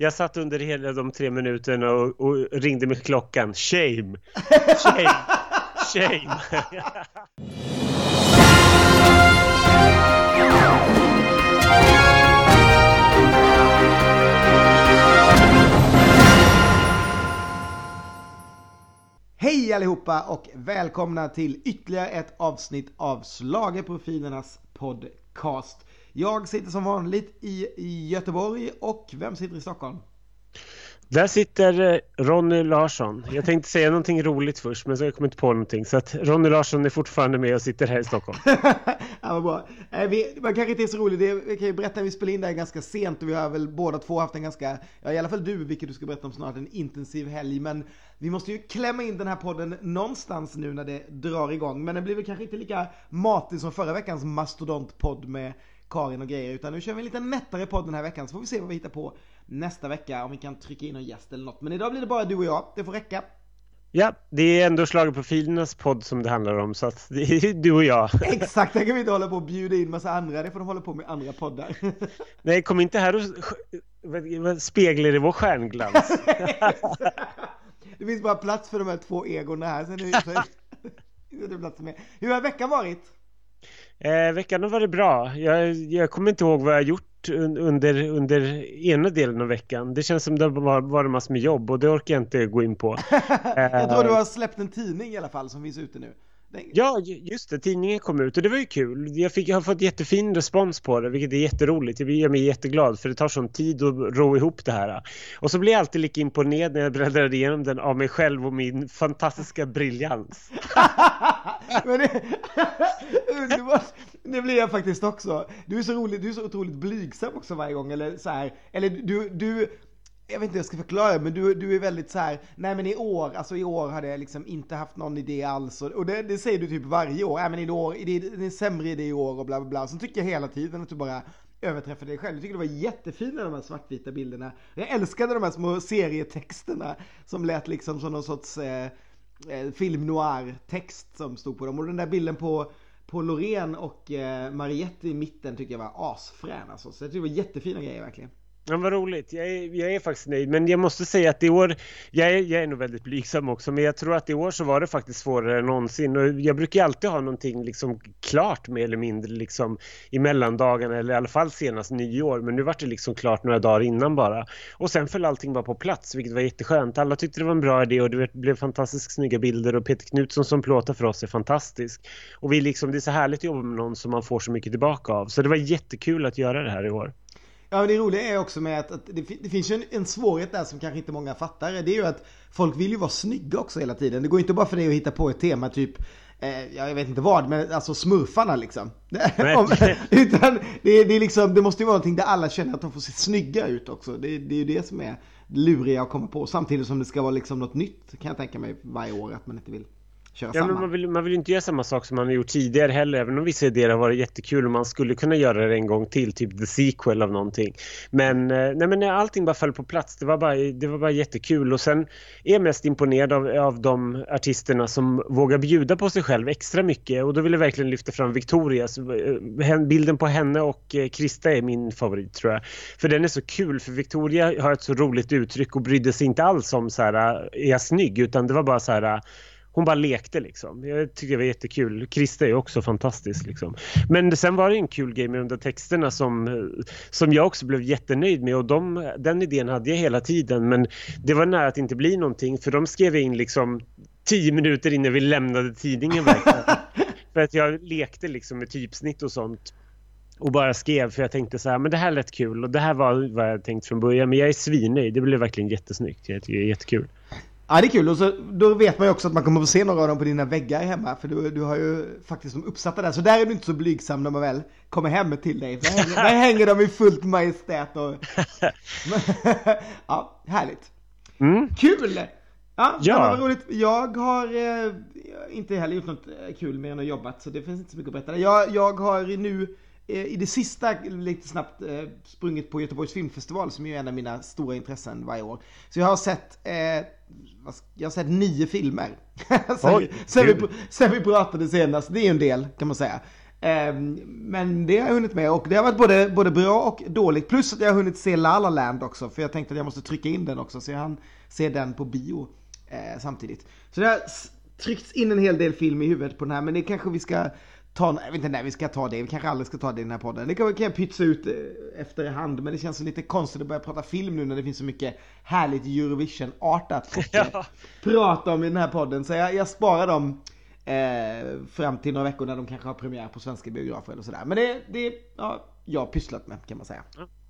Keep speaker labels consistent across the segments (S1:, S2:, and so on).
S1: jag satt under hela de tre minuterna och, och ringde med klockan. Shame! Shame! Shame!
S2: Hej allihopa och välkomna till ytterligare ett avsnitt av Slagerprofilernas podcast. Jag sitter som vanligt i Göteborg och vem sitter i Stockholm?
S1: Där sitter eh, Ronny Larsson. Jag tänkte säga någonting roligt först men så jag kom inte på någonting. Så att Ronny Larsson är fortfarande med och sitter här i Stockholm.
S2: ja, vad bra. Eh, vi, man kanske inte är så rolig. Det, vi kan ju berätta, vi spelar in det här ganska sent och vi har väl båda två haft en ganska, ja i alla fall du, vilket du ska berätta om snart, en intensiv helg. Men vi måste ju klämma in den här podden någonstans nu när det drar igång. Men den blir väl kanske inte lika matig som förra veckans mastodontpodd med Karin och grejer. Utan nu kör vi en lite nättare podd den här veckan så får vi se vad vi hittar på nästa vecka. Om vi kan trycka in en gäst eller något. Men idag blir det bara du och jag. Det får räcka.
S1: Ja, det är ändå Schlagerprofilernas podd som det handlar om, så att det är du och jag.
S2: Exakt, där kan vi inte hålla på och bjuda in massa andra, det får de hålla på med andra poddar.
S1: Nej, kom inte här och spegla i vår stjärnglans.
S2: det finns bara plats för de här två egorna här, sen är det plats med. Hur har veckan varit?
S1: Eh, veckan har varit bra. Jag, jag kommer inte ihåg vad jag gjort under, under ena delen av veckan. Det känns som det var, var massor med jobb och det orkar jag inte gå in på.
S2: jag tror du har släppt en tidning i alla fall som finns ute nu.
S1: Ja, just det. Tidningen kom ut och det var ju kul. Jag, fick, jag har fått jättefin respons på det, vilket är jätteroligt. Det gör mig jätteglad för det tar sån tid att ro ihop det här. Och så blir jag alltid lika imponerad när jag bläddrar igenom den av mig själv och min fantastiska briljans.
S2: Men det, underbart. Det blir jag faktiskt också. Du är så rolig, du är så otroligt blygsam också varje gång. Eller så här, eller du, du jag vet inte hur jag ska förklara men du, du är väldigt så här, nej men i år, alltså i år hade jag liksom inte haft någon idé alls. Och det, det säger du typ varje år, nej men i år, det är en sämre idé i år och bla bla bla. Så tycker jag hela tiden att du bara överträffar dig själv. Jag tycker det var jättefina de här svartvita bilderna. Jag älskade de här små serietexterna som lät liksom som någon sorts eh, eh, film noir-text som stod på dem. Och den där bilden på på Loreen och eh, Mariette i mitten tycker jag var asfrän alltså. Så jag tycker det var jättefina grejer verkligen.
S1: Ja, vad roligt. Jag är, jag är faktiskt nöjd. Men jag måste säga att i år, jag är, jag är nog väldigt blygsam också, men jag tror att i år så var det faktiskt svårare än någonsin. Och jag brukar alltid ha någonting liksom klart mer eller mindre liksom i mellandagarna eller i alla fall senast nyår. Men nu var det liksom klart några dagar innan bara. Och sen föll allting bara på plats, vilket var jätteskönt. Alla tyckte det var en bra idé och det blev fantastiskt snygga bilder och Peter Knutsson som plåtar för oss är fantastisk. Och vi liksom, det är så härligt att jobba med någon som man får så mycket tillbaka av. Så det var jättekul att göra det här i år.
S2: Ja, men det roliga är också med att, att det, det, finns ju en, en svårighet där som kanske inte många fattar. Det är ju att folk vill ju vara snygga också hela tiden. Det går inte bara för dig att hitta på ett tema typ eh, jag vet inte vad, men alltså smurfarna liksom. Utan det, det, är liksom, det måste ju vara någonting där alla känner att de får se snygga ut också. Det, det är ju det som är luriga att komma på. Samtidigt som det ska vara liksom något nytt kan jag tänka mig varje år att man inte vill köra
S1: ja,
S2: samma.
S1: Men man, vill, man vill inte göra samma sak som man har gjort tidigare heller, även om vissa idéer har varit jättekul och man skulle kunna göra det en gång till, typ the sequel av någonting. Men, eh, nej, men allting bara föll på plats, det var bara, det var bara jättekul och sen är jag mest imponerad av, av de artisterna som vågar bjuda på sig själv extra mycket och då vill jag verkligen lyfta fram Victoria. Så, eh, bilden på henne och eh, Krista är min favorit tror jag. För den är så kul, för Victoria har ett så roligt uttryck och brydde sig inte alls om så här, är jag snygg? Utan det var bara så här hon bara lekte liksom. Jag tycker det var jättekul. Krista är också fantastisk liksom. Men sen var det en kul grej med de där texterna som, som jag också blev jättenöjd med och de, den idén hade jag hela tiden men det var nära att inte bli någonting för de skrev in liksom tio minuter innan vi lämnade tidningen för att jag lekte liksom med typsnitt och sånt och bara skrev för jag tänkte så här, men det här lät kul och det här var vad jag tänkt från början men jag är svinnöjd, det blev verkligen jättesnyggt, jag tycker det är jättekul.
S2: Ja det är kul och så, då vet man ju också att man kommer få se några av dem på dina väggar hemma för du, du har ju faktiskt de uppsatta där så där är du inte så blygsam när man väl kommer hem till dig. Där hänger, där hänger de i fullt majestät och... ja, härligt.
S1: Mm.
S2: Kul! Ja, ja. vad roligt. Jag har eh, inte heller gjort något eh, kul mer än att jobbat så det finns inte så mycket att berätta. Jag, jag har nu i det sista lite snabbt eh, sprungit på Göteborgs filmfestival som är en av mina stora intressen varje år. Så jag har sett eh, jag har sett nio filmer. sen, Oj, sen, vi, sen vi pratade senast, det är ju en del kan man säga. Ehm, men det har jag hunnit med och det har varit både, både bra och dåligt. Plus att jag har hunnit se La La Land också för jag tänkte att jag måste trycka in den också så jag hann se den på bio eh, samtidigt. Så det har tryckts in en hel del film i huvudet på den här men det kanske vi ska ta, jag vet inte när vi ska ta det, vi kanske aldrig ska ta det i den här podden. Det kan, kan jag pytsa ut eh, efterhand men det känns lite konstigt att börja prata film nu när det finns så mycket härligt Eurovision-artat att ja. prata om i den här podden. Så jag, jag sparar dem Eh, fram till några veckor när de kanske har premiär på svenska biografer eller sådär. Men det, det ja, jag har pysslat med kan man säga.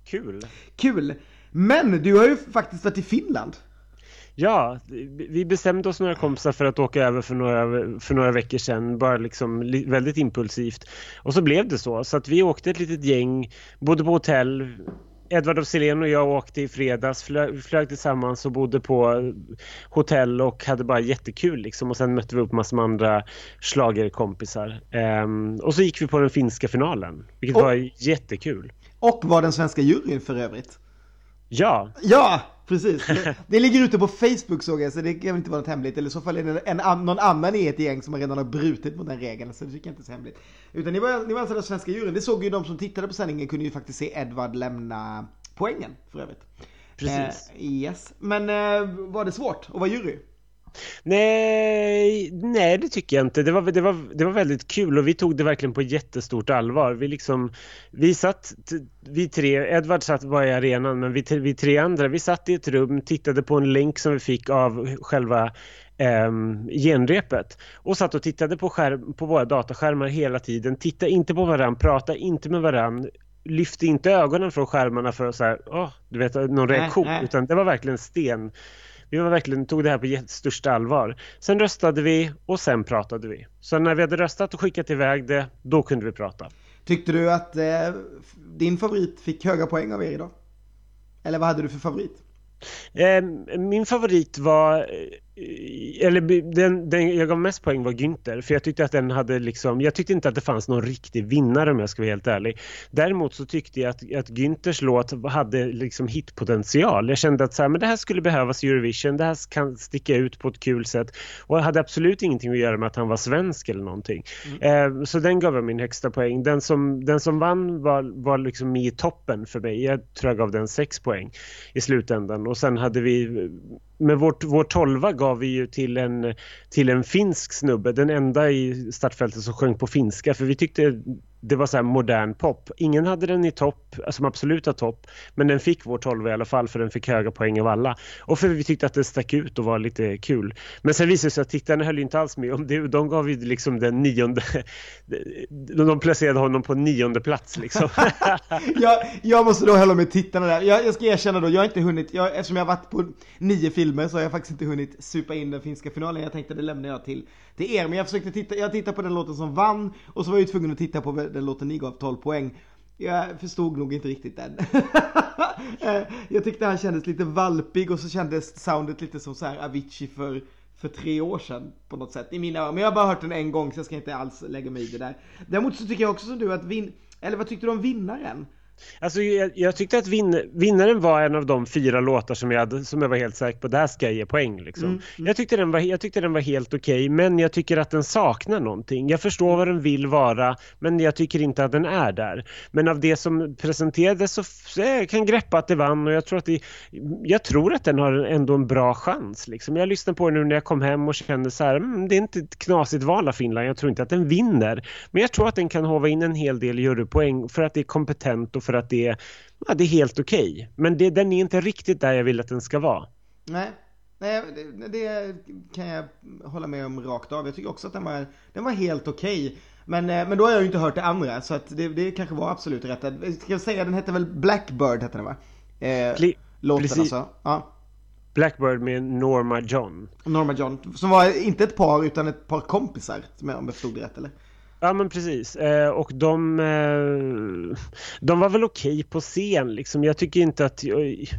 S1: Kul!
S2: Kul! Men du har ju faktiskt varit i Finland.
S1: Ja, vi bestämde oss några kompisar för att åka över för några, för några veckor sedan. Bara liksom väldigt impulsivt. Och så blev det så. Så att vi åkte ett litet gäng, bodde på hotell, Edvard och Selene och jag åkte i fredags, flög, flög tillsammans och bodde på hotell och hade bara jättekul liksom. Och sen mötte vi upp massor med andra slagerkompisar. Um, och så gick vi på den finska finalen, vilket och, var jättekul.
S2: Och var den svenska juryn för övrigt.
S1: Ja!
S2: Ja! Precis. Det, det, ligger ute på Facebook såg jag, så det kan inte vara något hemligt. Eller i så fall är det en, någon annan i ett gäng som redan har brutit mot den regeln, så det tycker jag inte är så hemligt. Utan ni var, ni var alltså den svenska juryn. Det såg ju de som tittade på sändningen kunde ju faktiskt se Edvard lämna poängen för övrigt.
S1: Precis.
S2: Eh, yes. Men eh, var det svårt att vara jury?
S1: Nej, nej det tycker jag inte. Det var, det, var, det var väldigt kul och vi tog det verkligen på jättestort allvar. Vi, liksom, vi satt, vi tre, Edvard satt bara i arenan men vi, vi tre andra, vi satt i ett rum, tittade på en länk som vi fick av själva eh, genrepet och satt och tittade på, skärm, på våra dataskärmar hela tiden. Titta inte på varann, prata inte med varann lyfte inte ögonen från skärmarna för att så här, oh, du vet, någon reaktion, nej, nej. utan det var verkligen sten vi var verkligen, tog det här på största allvar. Sen röstade vi och sen pratade vi. Så när vi hade röstat och skickat iväg det, då kunde vi prata.
S2: Tyckte du att eh, din favorit fick höga poäng av er idag? Eller vad hade du för favorit?
S1: Eh, min favorit var eller den, den jag gav mest poäng var Günther för jag tyckte att den hade liksom, jag tyckte inte att det fanns någon riktig vinnare om jag ska vara helt ärlig. Däremot så tyckte jag att, att Günthers låt hade liksom hitpotential. Jag kände att så här, men det här skulle behövas i Eurovision, det här kan sticka ut på ett kul sätt och det hade absolut ingenting att göra med att han var svensk eller någonting. Mm. Eh, så den gav jag min högsta poäng. Den som, den som vann var, var liksom i toppen för mig. Jag tror jag gav den sex poäng i slutändan och sen hade vi men vårt, vår tolva gav vi ju till en, till en finsk snubbe, den enda i startfältet som sjöng på finska. För vi tyckte det var så här modern pop. Ingen hade den i topp, som absoluta topp, men den fick vår 12 i alla fall för den fick höga poäng av alla. Och för vi tyckte att det stack ut och var lite kul. Men sen visade det sig att tittarna höll inte alls med om det. De gav ju liksom den nionde, de placerade honom på nionde plats liksom.
S2: jag, jag måste då hålla med tittarna där. Jag, jag ska erkänna då, jag har inte hunnit, jag, eftersom jag har varit på nio filmer så har jag faktiskt inte hunnit supa in den finska finalen. Jag tänkte det lämnar jag till, till er. Men jag försökte titta, jag tittade på den låten som vann och så var jag ju tvungen att titta på den låten ni gav 12 poäng. Jag förstod nog inte riktigt den. Eh, jag tyckte han kändes lite valpig och så kändes soundet lite som så här Avicii för, för tre år sedan på något sätt i mina öron. Men jag har bara hört den en gång så jag ska inte alls lägga mig i det där. Däremot så tycker jag också som du att vin... Eller vad tyckte du om vinnaren?
S1: Alltså, jag, jag, tyckte att vin, vinnaren var en av de fyra låtar som jag, hade, som jag var helt säker på, där ska jag ge poäng. Liksom. Mm, mm. Jag, tyckte den var, jag tyckte den var helt okej, okay, men jag tycker att den saknar någonting. Jag förstår vad den vill vara, men jag tycker inte att den är där. Men av det som presenterades så, så jag kan greppa att det vann och jag tror att, det, jag tror att den har ändå en bra chans. Liksom. Jag lyssnade på den nu när jag kom hem och kände så här, mm, det är inte ett knasigt val av Finland, jag tror inte att den vinner. Men jag tror att den kan hova in en hel del jurypoäng för att det är kompetent och för att det är, ja, det är helt okej. Okay. Men det, den är inte riktigt där jag vill att den ska vara.
S2: Nej, Nej, det, det, kan jag hålla med om rakt av. Jag tycker också att den var, den var helt okej. Okay. Men, eh, men då har jag ju inte hört det andra, så att det, det kanske var absolut rätt. Ska jag säga, den hette väl Blackbird, hette den va? Eh, Pli låten precis. alltså. Ja.
S1: Blackbird med Norma John.
S2: Norma John, som var inte ett par utan ett par kompisar, om jag förstod det rätt eller?
S1: Ja men precis eh, och de, eh, de var väl okej okay på scen liksom. Jag tycker inte att jag,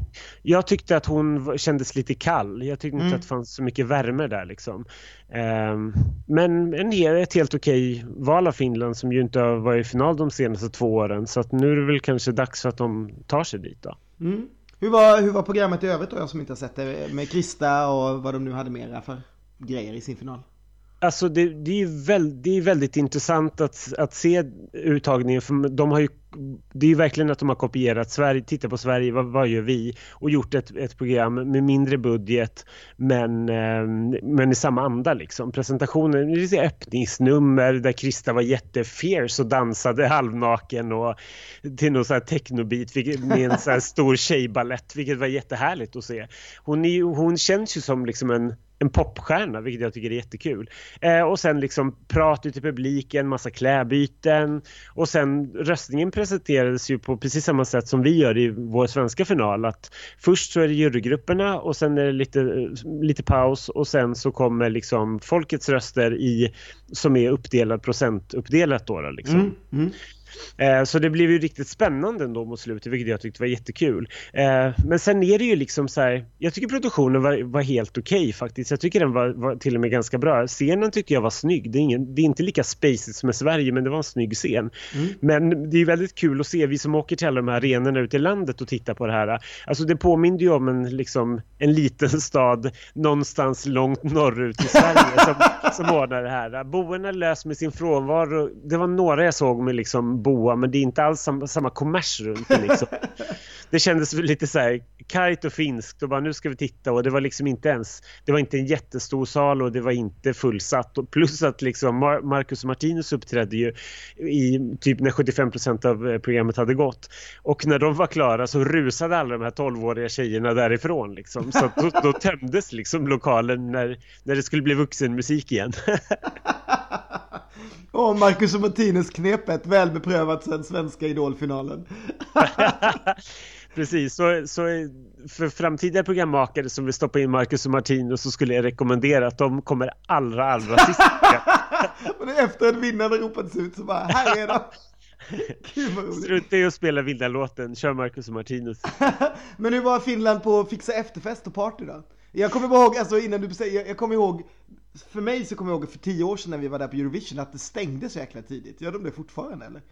S1: jag, tyckte att hon kändes lite kall. Jag tyckte mm. inte att det fanns så mycket värme där liksom. Eh, men en, ett helt okej okay val av Finland som ju inte har varit i final de senaste två åren så att nu är det väl kanske dags för att de tar sig dit då.
S2: Mm. Hur, var, hur var programmet i övrigt då, jag som inte har sett det med Krista och vad de nu hade mera för grejer i sin final?
S1: Alltså det, det, är väl, det är väldigt intressant att, att se uttagningen för de har ju det är ju verkligen att de har kopierat Sverige, titta på Sverige, vad, vad gör vi? Och gjort ett, ett program med mindre budget men, ehm, men i samma anda liksom. Presentationen, det är öppningsnummer där Krista var jättefierce och dansade halvnaken och till någon sån här technobit med en sån här stor tjejbalett vilket var jättehärligt att se. Hon, är, hon känns ju som liksom en en popstjärna, vilket jag tycker är jättekul. Eh, och sen liksom prat ute i publiken, massa kläbyten och sen röstningen presenterades ju på precis samma sätt som vi gör i vår svenska final. Att först så är det jurygrupperna och sen är det lite, lite paus och sen så kommer liksom folkets röster i som är uppdelad procentuppdelat då. då liksom. Mm, mm. Eh, så det blev ju riktigt spännande ändå mot slutet vilket jag tyckte var jättekul. Eh, men sen är det ju liksom så här, jag tycker produktionen var, var helt okej okay, faktiskt. Jag tycker den var, var, till och med ganska bra. Scenen tycker jag var snygg. Det är, ingen, det är inte lika spacigt som i Sverige men det var en snygg scen. Mm. Men det är väldigt kul att se, vi som åker till alla de här arenorna ute i landet och tittar på det här. Alltså det påminner ju om en, liksom, en liten stad någonstans långt norrut i Sverige som, som ordnar det här. Boerna lös med sin frånvaro. Det var några jag såg med liksom boa men det är inte alls samma, samma kommers runt det liksom. det kändes lite så här kajt och finskt och bara nu ska vi titta. Och det var liksom inte ens det var inte en jättestor sal och det var inte fullsatt. Och plus att liksom Marcus och Martinus uppträdde ju i typ när 75% av eh, programmet hade gått. Och när de var klara så rusade alla de här 12-åriga tjejerna därifrån liksom. Så då, då tömdes liksom lokalen när, när det skulle bli vuxenmusik igen
S2: Åh, Marcus och Martinus knepet, väl beprövat sedan svenska idolfinalen.
S1: Precis, så, så för framtida programmakare som vill stoppa in Marcus och Martinus så skulle jag rekommendera att de kommer allra, allra sist.
S2: och efter att vinnarna ropades ut så bara, här är de.
S1: Strunta i att spela vilda låten, kör Marcus och Martinus.
S2: Men hur var Finland på att fixa efterfest och party då? Jag kommer ihåg, alltså innan du säger, jag kommer ihåg för mig så kommer jag ihåg för tio år sedan när vi var där på Eurovision att det stängde så jäkla tidigt. Gör de det fortfarande eller?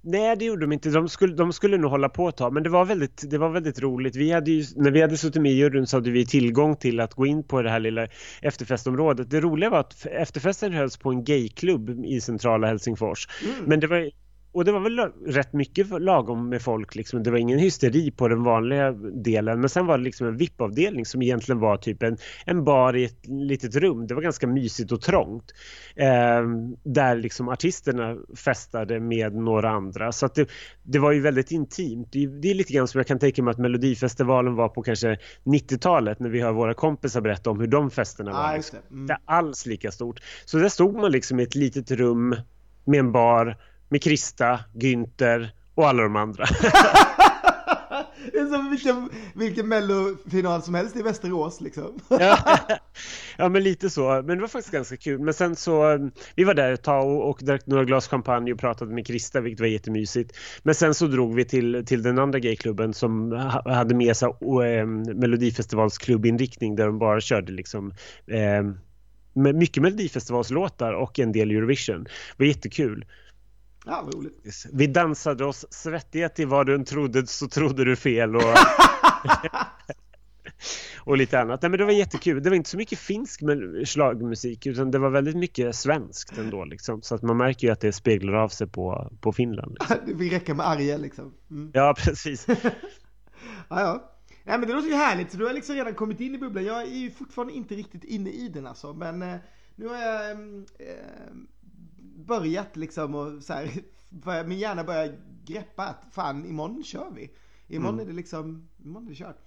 S1: Nej, det gjorde de inte. De skulle, de skulle nog hålla på ett tag, men det var väldigt, det var väldigt roligt. Vi hade ju, när vi hade suttit med i juryn så hade vi tillgång till att gå in på det här lilla efterfestområdet. Det roliga var att efterfesten hölls på en gayklubb i centrala Helsingfors. Mm. Men det var och det var väl rätt mycket lagom med folk liksom. Det var ingen hysteri på den vanliga delen. Men sen var det liksom en VIP-avdelning som egentligen var typ en, en bar i ett litet rum. Det var ganska mysigt och trångt. Eh, där liksom artisterna festade med några andra. Så det, det var ju väldigt intimt. Det, det, är lite grann som jag kan tänka mig att Melodifestivalen var på kanske 90-talet när vi hör våra kompisar berätta om hur de festerna var. Ah. Mm. det är alls lika stort. Så där stod man liksom i ett litet rum med en bar med Krista, Günther och alla de andra.
S2: det är som vilken, vilken mellofinal som helst i Västerås liksom.
S1: ja. ja, men lite så. Men det var faktiskt ganska kul. Men sen så, vi var där ett tag och, och drack några glas champagne och pratade med Krista, vilket var jättemysigt. Men sen så drog vi till, till den andra gayklubben som hade med sig eh, Melodifestivals klubbinriktning där de bara körde liksom eh, mycket Melodifestivalslåtar och en del Eurovision. Det var jättekul.
S2: Ja, vad roligt.
S1: Vi dansade oss svettiga till vad du än trodde så trodde du fel och, och lite annat. Nej, men det var jättekul. Det var inte så mycket finsk slagmusik utan det var väldigt mycket svenskt ändå. Liksom. Så att man märker ju att det speglar av sig på, på Finland. Liksom.
S2: det räcka med Arje liksom.
S1: Mm. Ja, precis.
S2: ja, ja. Nej men det låter ju härligt, så du har liksom redan kommit in i bubblan. Jag är ju fortfarande inte riktigt inne i den alltså. Men eh, nu har jag eh, börjat liksom och så här, börja, min hjärna börjar greppa att fan imorgon kör vi. Imorgon mm. är det liksom, imorgon är det kört.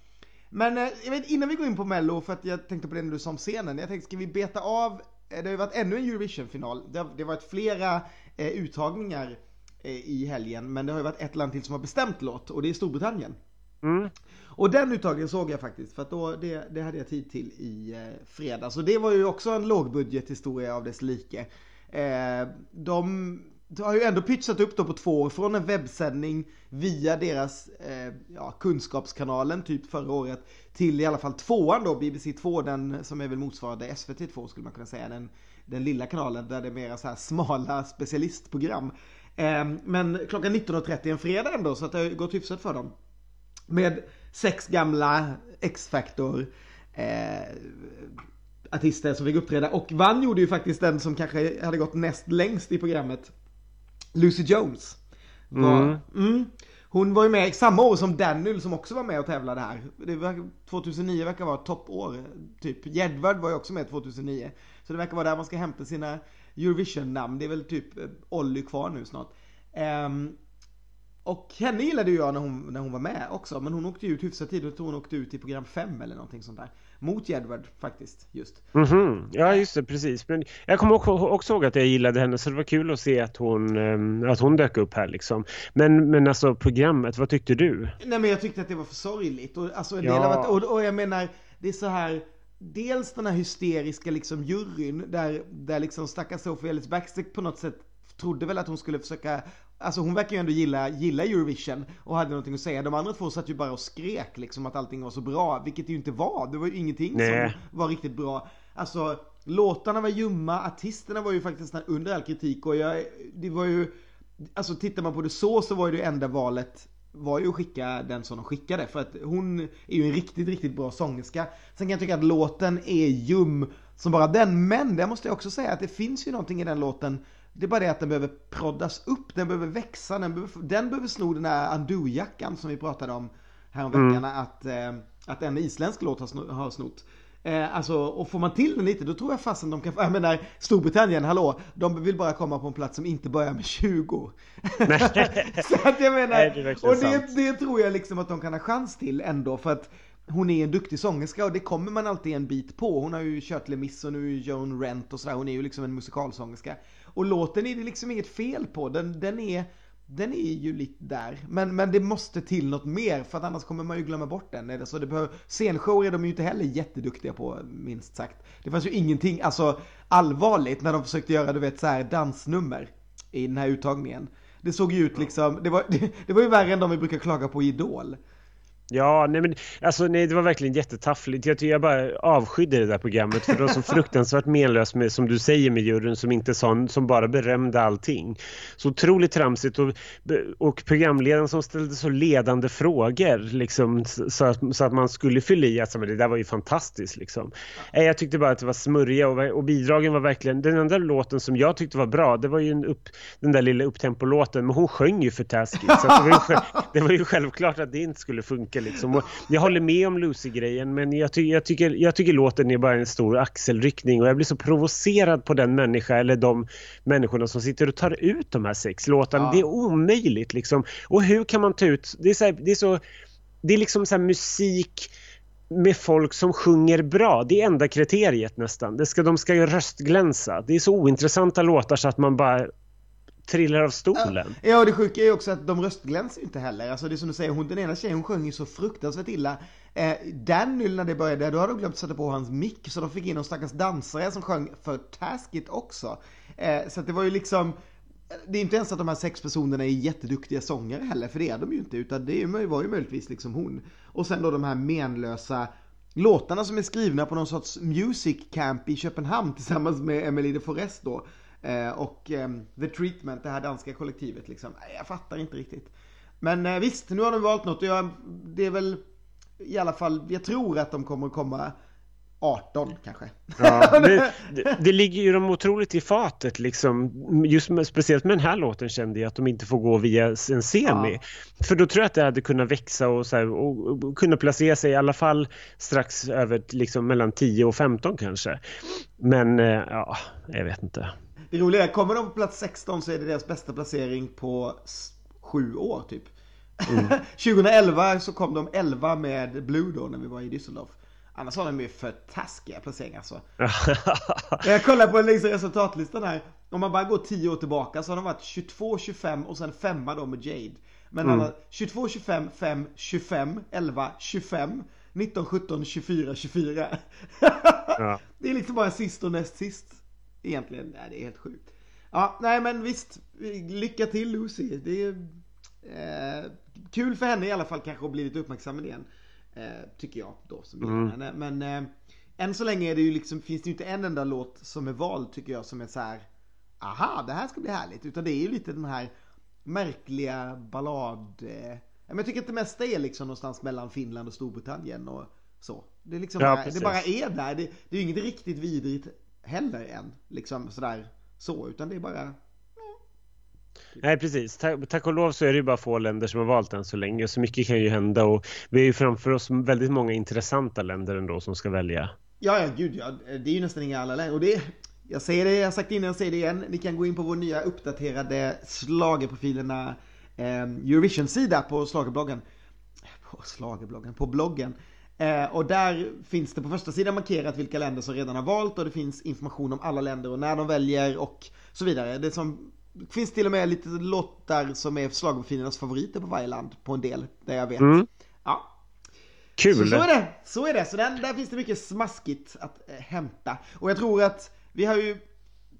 S2: Men eh, jag vet, innan vi går in på mello, för att jag tänkte på det när du sa om scenen. Jag tänkte, ska vi beta av, eh, det har ju varit ännu en Eurovision-final. Det har, det har varit flera eh, uttagningar eh, i helgen, men det har ju varit ett land till som har bestämt låt och det är Storbritannien. Mm. Och den uttagningen såg jag faktiskt, för att då, det, det hade jag tid till i eh, fredags. Och det var ju också en lågbudgethistoria av dess like. Eh, de har ju ändå pitchat upp då på två år från en webbsändning via deras eh, ja, kunskapskanalen typ förra året till i alla fall tvåan då, BBC 2, den som är väl motsvarande SVT 2 skulle man kunna säga, den, den lilla kanalen där det är mera så här smala specialistprogram. Eh, men klockan 19.30 en fredag ändå så att det har gått hyfsat för dem. Med sex gamla X-Factor eh, artister som fick uppträda. Och vann gjorde ju faktiskt den som kanske hade gått näst längst i programmet. Lucy Jones. Var, mm. Mm, hon var ju med samma år som Daniel som också var med och tävlade här. Det var, 2009 verkar vara toppår. Typ Jedward var ju också med 2009. Så det verkar vara där man ska hämta sina Eurovision-namn. Det är väl typ eh, Olly kvar nu snart. Um, och henne gillade ju jag när hon, när hon var med också. Men hon åkte ju ut hyfsat tidigt. Jag tror hon åkte ut i program 5 eller någonting sånt där. Mot Jedward faktiskt, just.
S1: Mm -hmm. Ja, just det, precis. Men jag kommer också, också ihåg att jag gillade henne så det var kul att se att hon, ehm, att hon dök upp här liksom. Men, men alltså programmet, vad tyckte du?
S2: Nej men jag tyckte att det var för sorgligt. Och, alltså, en ja. del av att, och, och jag menar, det är så här dels den här hysteriska liksom juryn där, där liksom stackars Sophie Ellis Baxter på något sätt trodde väl att hon skulle försöka Alltså hon verkar ju ändå gilla, gilla Eurovision och hade någonting att säga. De andra två satt ju bara och skrek liksom att allting var så bra, vilket det ju inte var. Det var ju ingenting Nej. som var riktigt bra. Alltså låtarna var ljumma, artisterna var ju faktiskt under all kritik och jag, det var ju, alltså tittar man på det så så var ju det enda valet var ju att skicka den som de skickade för att hon är ju en riktigt, riktigt bra sångerska. Sen kan jag tycka att låten är ljum som bara den, men det måste jag också säga att det finns ju någonting i den låten det är bara det att den behöver proddas upp, den behöver växa, den behöver, den behöver sno den där Andu-jackan som vi pratade om häromveckan mm. att, eh, att en isländsk låt har, har snott. Eh, alltså, och får man till den lite, då tror jag fasen de kan Jag menar, Storbritannien, hallå, de vill bara komma på en plats som inte börjar med 20. så att jag menar, Nej, det och det, det, tror jag liksom att de kan ha chans till ändå, för att hon är en duktig sångerska och det kommer man alltid en bit på. Hon har ju kört Les Mis och nu är Joan Rent och sådär, hon är ju liksom en musikalsångerska. Och låten är det liksom inget fel på, den, den är den är ju lite där. Men, men det måste till något mer för att annars kommer man ju glömma bort den. Så det behöver, scenshow är de ju inte heller jätteduktiga på minst sagt. Det fanns ju ingenting, alltså allvarligt när de försökte göra du vet så här dansnummer i den här uttagningen. Det såg ju ut liksom, det var, det, det var ju värre än de vi brukar klaga på i Idol.
S1: Ja, nej men alltså nej, det var verkligen jättetaffligt. Jag, jag bara avskydde det där programmet för det var så fruktansvärt menlöst med, som du säger med juryn som inte sa, som bara berömde allting. Så otroligt tramsigt och, och programledaren som ställde så ledande frågor liksom så att, så att man skulle fylla i att det där var ju fantastiskt liksom. Ja. Jag tyckte bara att det var smörja och, och bidragen var verkligen, den enda låten som jag tyckte var bra, det var ju en upp, den där lilla upptempolåten, men hon sjöng ju för taskigt så det, var ju, det var ju självklart att det inte skulle funka Liksom. Och jag håller med om Lucy-grejen men jag, ty jag, tycker, jag tycker låten är bara en stor axelryckning och jag blir så provocerad på den människa eller de människorna som sitter och tar ut de här sex låtarna. Ja. Det är omöjligt liksom. Och hur kan man ta ut, det är så, här, det är så det är liksom så musik med folk som sjunger bra. Det är enda kriteriet nästan. Det ska, de ska ju röstglänsa. Det är så ointressanta låtar så att man bara trillar av stolen.
S2: Ja, och det sjuka är ju också att de röstglänser inte heller. Alltså det är som du säger, hon, den ena tjejen hon sjöng ju så fruktansvärt illa. Eh, Daniel när det började, då hade de glömt sätta på hans mick så de fick in någon stackars dansare som sjöng för taskigt också. Eh, så att det var ju liksom, det är inte ens att de här sex personerna är jätteduktiga sångare heller, för det är de ju inte, utan det var ju möjligtvis liksom hon. Och sen då de här menlösa låtarna som är skrivna på någon sorts music camp i Köpenhamn tillsammans med Emily de Forest då. Eh, och eh, The Treatment, det här danska kollektivet liksom. Jag fattar inte riktigt. Men eh, visst, nu har de valt något och jag, det är väl i alla fall, jag tror att de kommer att komma 18 kanske.
S1: Ja, det, det, det, ligger ju dem otroligt i fatet liksom. Just med, speciellt med den här låten kände jag att de inte får gå via en semi. Ja. För då tror jag att det hade kunnat växa och, så här, och, och kunna placera sig i alla fall strax över liksom mellan 10 och 15 kanske. Men ja, jag vet inte.
S2: Det roliga är, kommer de på plats 16 så är det deras bästa placering på sju år typ. Mm. 2011 så kom de 11 med Blue då när vi var i Düsseldorf. Annars har de ju för taskiga placeringar alltså. jag kollar på liksom resultatlistan här. Om man bara går 10 år tillbaka så har de varit 22, 25 och sen femma då med Jade. Men mm. alla 22, 25, 5, 25, 11, 25, 19, 17, 24, 24. ja. Det är liksom bara sist och näst sist. Egentligen, nej, det är helt sjukt. Ja, nej men visst. Lycka till Lucy. Det är eh, kul för henne i alla fall kanske att bli lite uppmärksammad igen. Eh, tycker jag då som mm. henne. Men eh, än så länge är det ju liksom, finns det ju inte en enda låt som är vald tycker jag som är så här. Aha, det här ska bli härligt. Utan det är ju lite den här märkliga ballad... Eh, men jag tycker att det mesta är liksom någonstans mellan Finland och Storbritannien. Och Så. Det, är liksom
S1: Ja,
S2: bara, det bara är där. Det, det är ju inget riktigt vidrigt heller än. Liksom sådär så. Utan det är bara...
S1: Nej precis, tack, tack och lov så är det ju bara få länder som har valt än så länge så mycket kan ju hända och vi har ju framför oss väldigt många intressanta länder ändå som ska välja.
S2: Ja, ja, gud ja. Det är ju nästan inga alla längre. Och det, jag säger det, jag har sagt det innan, jag säger det igen. Ni kan gå in på vår nya uppdaterade schlagerprofilerna eh, Eurovision-sida på schlagerbloggen. På schlagerbloggen, på bloggen. Eh, och där finns det på första sidan markerat vilka länder som redan har valt och det finns information om alla länder och när de väljer och så vidare. Det som finns till och med lite låtar som är schlagerprofilernas favoriter på varje land på en del, där jag vet.
S1: Mm.
S2: Ja,
S1: Kul!
S2: så, så är det, så är det. Så där, där finns det mycket smaskigt att eh, hämta. Och jag tror att vi har ju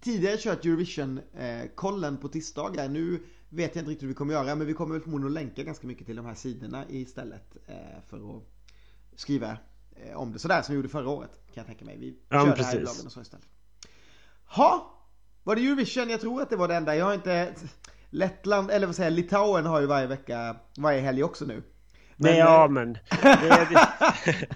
S2: tidigare kört Eurovision-kollen på tisdagar. Nu vet jag inte riktigt hur vi kommer göra, men vi kommer väl förmodligen att länka ganska mycket till de här sidorna istället eh, för att skriva eh, om det sådär som vi gjorde förra året, kan jag tänka mig. Vi
S1: Ja,
S2: kör
S1: men
S2: det här i
S1: precis.
S2: bloggen och så istället. Ha, var det Eurovision? Jag tror att det var det enda. Jag har inte... Lettland, eller vad säger jag, Litauen har ju varje vecka, varje helg också nu. Men,
S1: Nej, ja men... Det, det,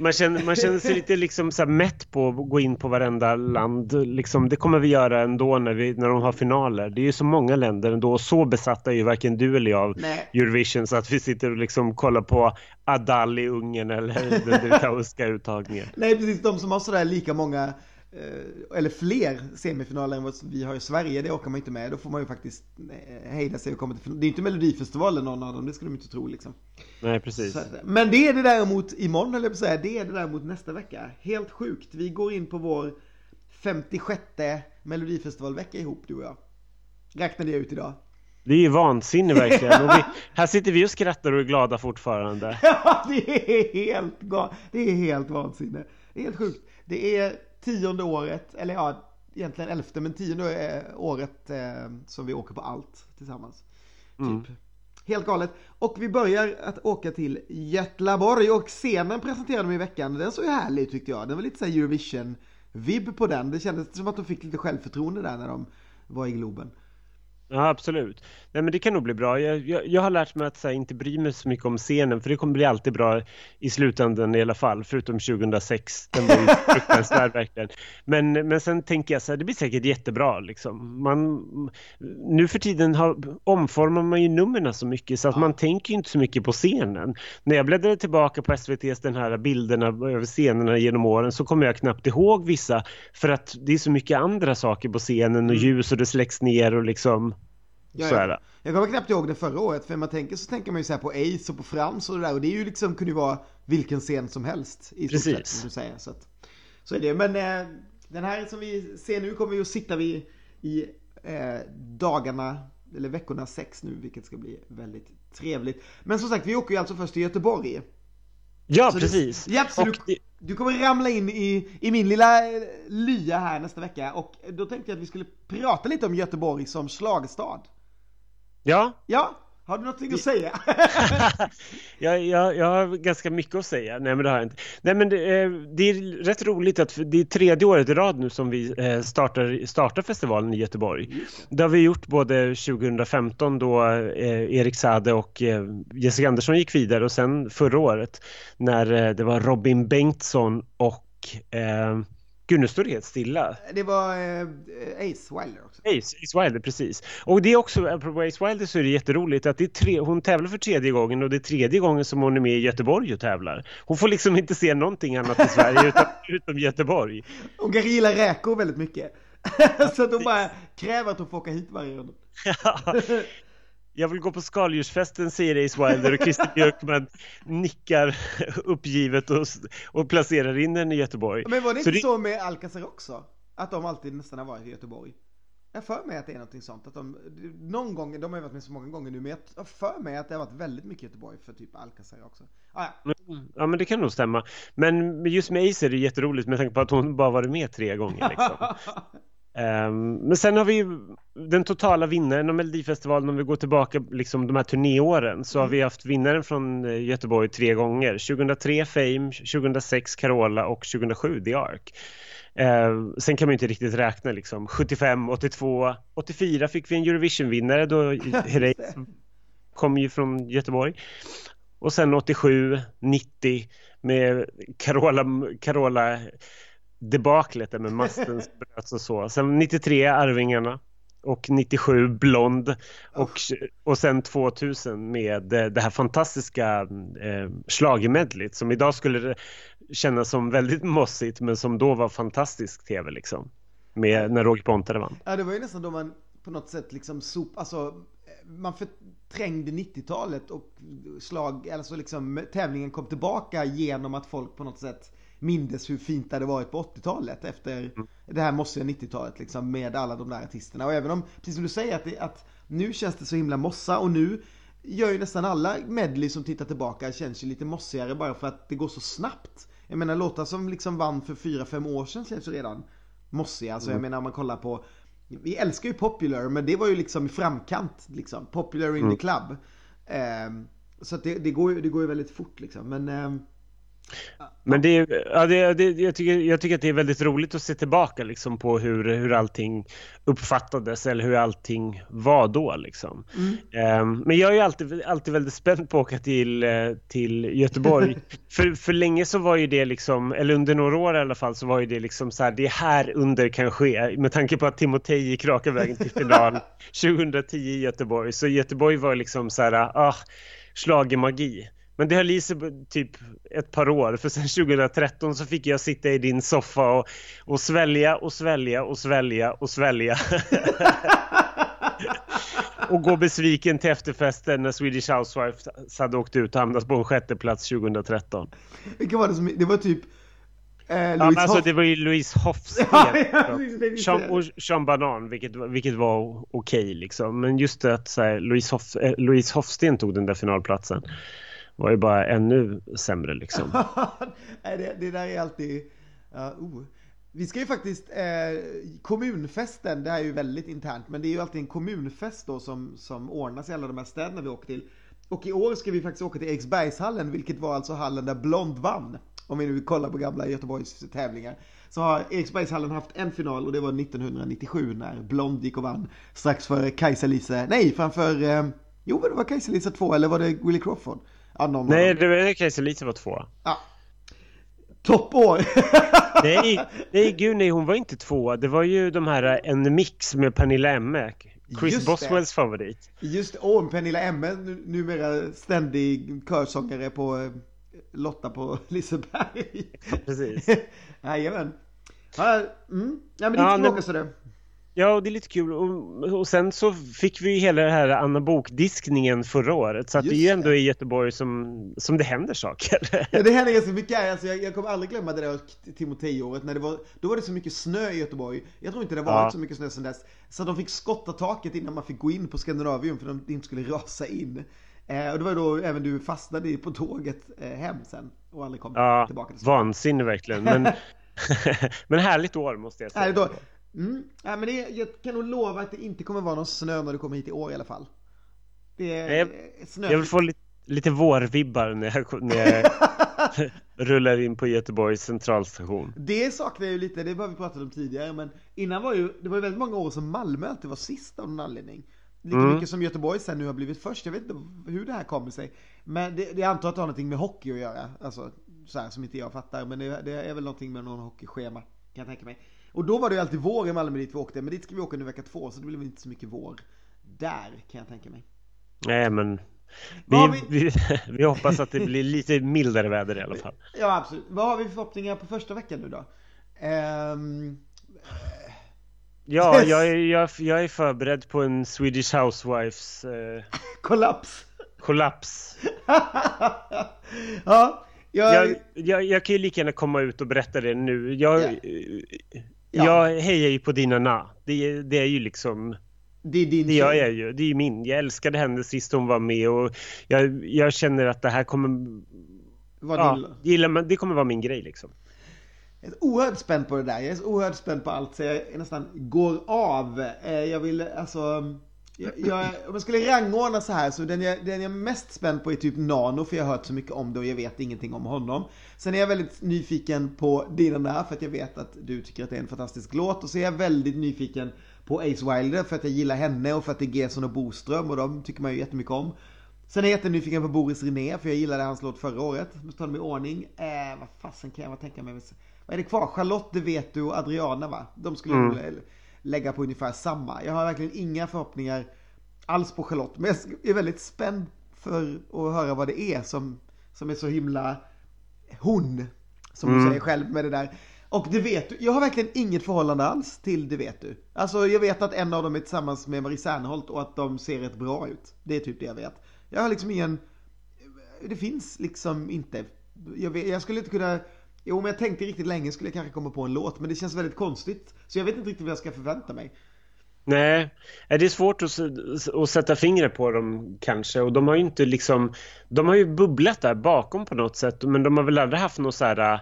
S1: man, känner, man känner sig lite liksom så här mätt på att gå in på varenda land. Liksom, det kommer vi göra ändå när, vi, när de har finaler. Det är ju så många länder ändå och så besatta är ju varken du eller jag av
S2: Nej.
S1: Eurovision så att vi sitter och liksom kollar på Adal i Ungern eller den litauiska uttagningen.
S2: Nej precis, de som har sådär lika många eh, eller fler semifinaler än vad vi har i Sverige, det orkar man inte med. Då får man ju faktiskt eh, hejda sig och komma till. Det är inte Melodifestivalen någon av dem, det skulle de inte tro liksom.
S1: Nej, precis.
S2: Så, men det är det däremot imorgon höll jag säga, det är det däremot nästa vecka. Helt sjukt. Vi går in på vår 56 Melodifestivalvecka ihop du och jag. Räknade jag ut idag.
S1: Det är ju vansinne verkligen. Vi, här sitter vi och skrattar och är glada fortfarande.
S2: Ja, det är helt ga- Det är helt vansinne. Det är helt sjukt. Det är tionde året, eller ja, egentligen elfte, men tionde eh, året eh, som vi åker på allt tillsammans. Typ. Helt galet. Och vi börjar att åka till Göteborg och scenen presenterade de i veckan. Den såg ju härlig ut tyckte jag. Den var lite såhär Eurovision-vibb på den. Det kändes som att de fick lite självförtroende där när de var i Globen.
S1: Ja, absolut. Nej, men det kan nog bli bra. Jag, jag, jag har lärt mig att här, inte bry mig så mycket om scenen för det kommer bli alltid bra i slutändan i alla fall, förutom 2006. Den var ju fruktansvärd verkligen. Men, men sen tänker jag så här, det blir säkert jättebra liksom. Man, nu för tiden har, omformar man ju numren så mycket så att man tänker ju inte så mycket på scenen. När jag bläddrade tillbaka på SVTs den här bilderna över scenerna genom åren så kommer jag knappt ihåg vissa för att det är så mycket andra saker på scenen och ljus och det släcks ner och liksom
S2: Ja,
S1: så
S2: ja. Jag kommer knappt ihåg det förra året, för när man tänker så tänker man ju så på Ace och på Frans och det där och det är ju liksom, kunde ju vara vilken scen som helst i
S1: Precis.
S2: som du säger. Så, att, så är det. Men eh, den här som vi ser nu kommer vi att sitta vid i eh, dagarna, eller veckorna sex nu, vilket ska bli väldigt trevligt. Men som sagt, vi åker ju alltså först till Göteborg.
S1: Ja,
S2: Så
S1: precis.
S2: Japp, så
S1: och
S2: du,
S1: det,
S2: du kommer ramla in i, i min lilla eh, lya här nästa vecka och då tänkte jag att vi skulle prata lite om Göteborg som slagstad.
S1: Ja,
S2: Ja, har du någonting att säga?
S1: jag, jag, jag har ganska mycket att säga. Nej, men det har jag inte. Nej, men det, eh, det är rätt roligt att det är tredje året i rad nu som vi eh, startar, startar festivalen i Göteborg. Det har vi gjort både 2015 då eh, Erik Sade och Jessica Andersson gick vidare och sen förra året när det var Robin Bengtsson och eh, Gud, nu står det helt stilla.
S2: Det var eh, Ace Wilder också.
S1: Ace, Ace Wilder, precis. Och det är också, apropå Ace Wilder så är det jätteroligt att det är tre, hon tävlar för tredje gången och det är tredje gången som hon är med i Göteborg och tävlar. Hon får liksom inte se någonting annat i Sverige utan, utom Göteborg.
S2: Hon kanske gillar räkor väldigt mycket. så att hon bara kräver att hon får åka hit varje runda.
S1: Jag vill gå på skaldjursfesten säger Ace Wilder och Christer Björkman nickar uppgivet och, och placerar in henne i Göteborg.
S2: Men var det
S1: Så
S2: inte
S1: det-
S2: så med Alcazar också? Att de alltid nästan har varit i Göteborg? Jag för mig att det är någonting sånt. Att de, någon gång, de har varit med så många gånger nu, men jag för mig att det har varit väldigt mycket Göteborg för typ Alcazar också. Ah, ja.
S1: Ja men det kan nog stämma. Men just med Ace är det jätteroligt med tanke på att hon bara varit med tre gånger. Liksom. Ehm, men sen har vi ju den totala vinnaren av Melodifestivalen om vi går tillbaka liksom de här turnéåren så har vi haft vinnaren från eh, Göteborg tre gånger. 2003 Fame, 2006 Carola och 2007 The Ark. Ehm, sen kan man ju inte riktigt räkna liksom. 75, 82, 84 fick vi en Eurovision-vinnare då Herreys kom ju från Göteborg. Och sen 87, 90, med Carola, Carola debaklet med masten bröts och så. Sen 93 Arvingarna och 97 Blond och, och sen 2000 med eh, det här fantastiska eh, schlagermedlet som idag skulle kännas som väldigt mossigt men som då var fantastisk tv liksom. Med när Roger Pontare vann.
S2: Ja det var ju nästan då man på något sätt liksom sop, alltså eh, man förträngde 90-talet och slag, alltså liksom tävlingen kom tillbaka genom att folk på något sätt mindes hur fint det hade varit på 80-talet efter mm. det här mossiga 90-talet liksom med alla de där artisterna. Och även om, precis som du säger, att, det, att nu känns det så himla mossa och nu gör ju nästan alla medley som tittar tillbaka känns ju lite mossigare bara för att det går så snabbt. Jag menar låtar som liksom vann för 4-5 år sedan känns ju redan mossiga. Alltså mm. jag menar om man kollar på vi älskar ju Popular men det var ju liksom i framkant liksom. Popular in mm. the club. Eh, så att det, det, går ju, det går ju väldigt fort liksom. Men eh,
S1: men det, ja, det, det, jag, tycker, jag tycker att det är väldigt roligt att se tillbaka liksom, på hur, hur allting uppfattades eller hur allting var då. Liksom. Mm. Um, men jag är alltid, alltid väldigt spänd på att åka till, eh, till Göteborg. för, för länge så var ju det liksom, eller under några år i alla fall, så var ju det liksom så här, det är här under kan ske. Med tanke på att Timotej gick raka vägen till final 2010 i Göteborg. Så Göteborg var liksom så här, ah, schlagermagi. Men det höll i sig typ ett par år för sen 2013 så fick jag sitta i din soffa och, och svälja och svälja och svälja och svälja. och gå besviken till efterfesten när Swedish Housewives hade åkt ut och hamnat på en sjätte plats 2013.
S2: Vilka var det som, det var typ
S1: Eh, ja, alltså det var ju Louise Hofsten ja, ja, och Sean Banan, vilket, vilket var okej okay, liksom. Men just det att så här, Louise, Hof, eh, Louise Hofsten tog den där finalplatsen var ju bara ännu sämre liksom.
S2: Nej, det, det där är alltid... Uh, oh. Vi ska ju faktiskt, eh, kommunfesten, det här är ju väldigt internt, men det är ju alltid en kommunfest då som, som ordnas i alla de här städerna vi åker till. Och i år ska vi faktiskt åka till Eriksbergshallen, vilket var alltså hallen där Blond vann. Om vi nu kollar på gamla Göteborgs tävlingar. Så har Eriksbergshallen haft en final och det var 1997 när Blond gick och vann. Strax före Kajsa-Lise, nej framför, eh, jo det var Kajsa-Lise 2 eller var det Willie Crawford?
S1: Ja, Nej, det var Kajsa Lise var tvåa.
S2: Ja. Toppår!
S1: nej, nej, gud nej, hon var inte tvåa. Det var ju de här eh, En Mix med Pernilla Emme. Chris Just Boswells det. favorit.
S2: Just det, och Pernilla Emme, numera ständig körsångare på eh, Lotta på Liseberg.
S1: Precis.
S2: Jajamän. Ja, mm. ja, men det är inte ja, men... sådär.
S1: Ja, och det är lite kul. Och, och sen så fick vi ju hela det här Anna Bok-diskningen förra året. Så att det är ju ändå i Göteborg som, som det händer saker.
S2: Ja, det händer ganska mycket. Alltså, jag, jag kommer aldrig glömma det där Timotej-året. När det var, då var det så mycket snö i Göteborg. Jag tror inte det varit ja. så mycket snö sedan dess. Så de fick skotta taket innan man fick gå in på Skandinavium för att de inte skulle rasa in. Eh, och det var då även du fastnade på tåget eh, hem sen och aldrig kom ja, tillbaka.
S1: Ja, vansinne verkligen. Men, men härligt år måste jag säga. Härligt år.
S2: Mm. Ja, men det, jag kan nog lova att det inte kommer vara någon snö när du kommer hit i år i alla fall.
S1: Det är jag, snö. Jag vill få lite, lite vårvibbar när jag, när jag rullar in på Göteborgs centralstation.
S2: Det saknar jag ju lite, det har vi pratat om tidigare, men innan var ju, det var ju väldigt många år som Malmö alltid var sist av någon anledning. Lika mm. mycket som Göteborg sen nu har blivit först. Jag vet inte hur det här kommer sig. Men det, det antar att det har någonting med hockey att göra. Alltså så här, som inte jag fattar. Men det, det är väl någonting med någon hockeyschema. Kan jag tänka mig. Och då var det ju alltid vår i Malmö dit vi åkte, men dit ska vi åka nu vecka två, så det blir väl inte så mycket vår där, kan jag tänka mig.
S1: Nej, men vi, vi... Vi, vi, hoppas att det blir lite mildare väder i alla fall.
S2: Ja, absolut. Vad har vi för förhoppningar på första veckan nu då? Um...
S1: Ja, jag är, jag, jag är förberedd på en Swedish Housewives eh...
S2: kollaps.
S1: Kollaps.
S2: ja,
S1: jag... Jag, jag, jag, kan ju lika gärna komma ut och berätta det nu. Jag, yeah. Ja. Jag hejar ju på dina na. Det, det är ju liksom...
S2: Det är din
S1: Det jag är ju. Det är ju min. Jag älskade henne sist hon var med och jag, jag känner att det här kommer... Vad ja, gillar det kommer vara min grej liksom.
S2: Jag är oerhört spänd på det där. Jag är så oerhört spänd på allt så jag nästan går av. Eh, jag vill alltså... Jag, jag, om jag skulle rangordna så här så den jag, den jag är mest spänd på är typ Nano för jag har hört så mycket om det och jag vet ingenting om honom. Sen är jag väldigt nyfiken på Dina där för att jag vet att du tycker att det är en fantastisk låt och så är jag väldigt nyfiken på Ace Wilder för att jag gillar henne och för att det är Gerson och Boström och de tycker man ju jättemycket om. Sen är jag jättenyfiken på Boris René, för jag gillade hans låt förra året. Måste ta dem i ordning. Eh, vad fasen kan jag tänka mig? Vad är det kvar? Charlotte, det vet du och Adriana va? De skulle mm. Lägga på ungefär samma. Jag har verkligen inga förhoppningar alls på Charlotte. Men jag är väldigt spänd för att höra vad det är som, som är så himla hon. Som mm. du säger själv med det där. Och det vet du, jag har verkligen inget förhållande alls till det vet du. Alltså jag vet att en av dem är tillsammans med Marie Serneholt och att de ser rätt bra ut. Det är typ det jag vet. Jag har liksom ingen, det finns liksom inte, jag, vet, jag skulle inte kunna, jo om jag tänkte riktigt länge skulle jag kanske komma på en låt men det känns väldigt konstigt. Så jag vet inte riktigt vad jag ska förvänta mig.
S1: Nej, det är svårt att, att sätta fingret på dem kanske och de har ju inte liksom De har ju bubblat där bakom på något sätt men de har väl aldrig haft någon så här äh,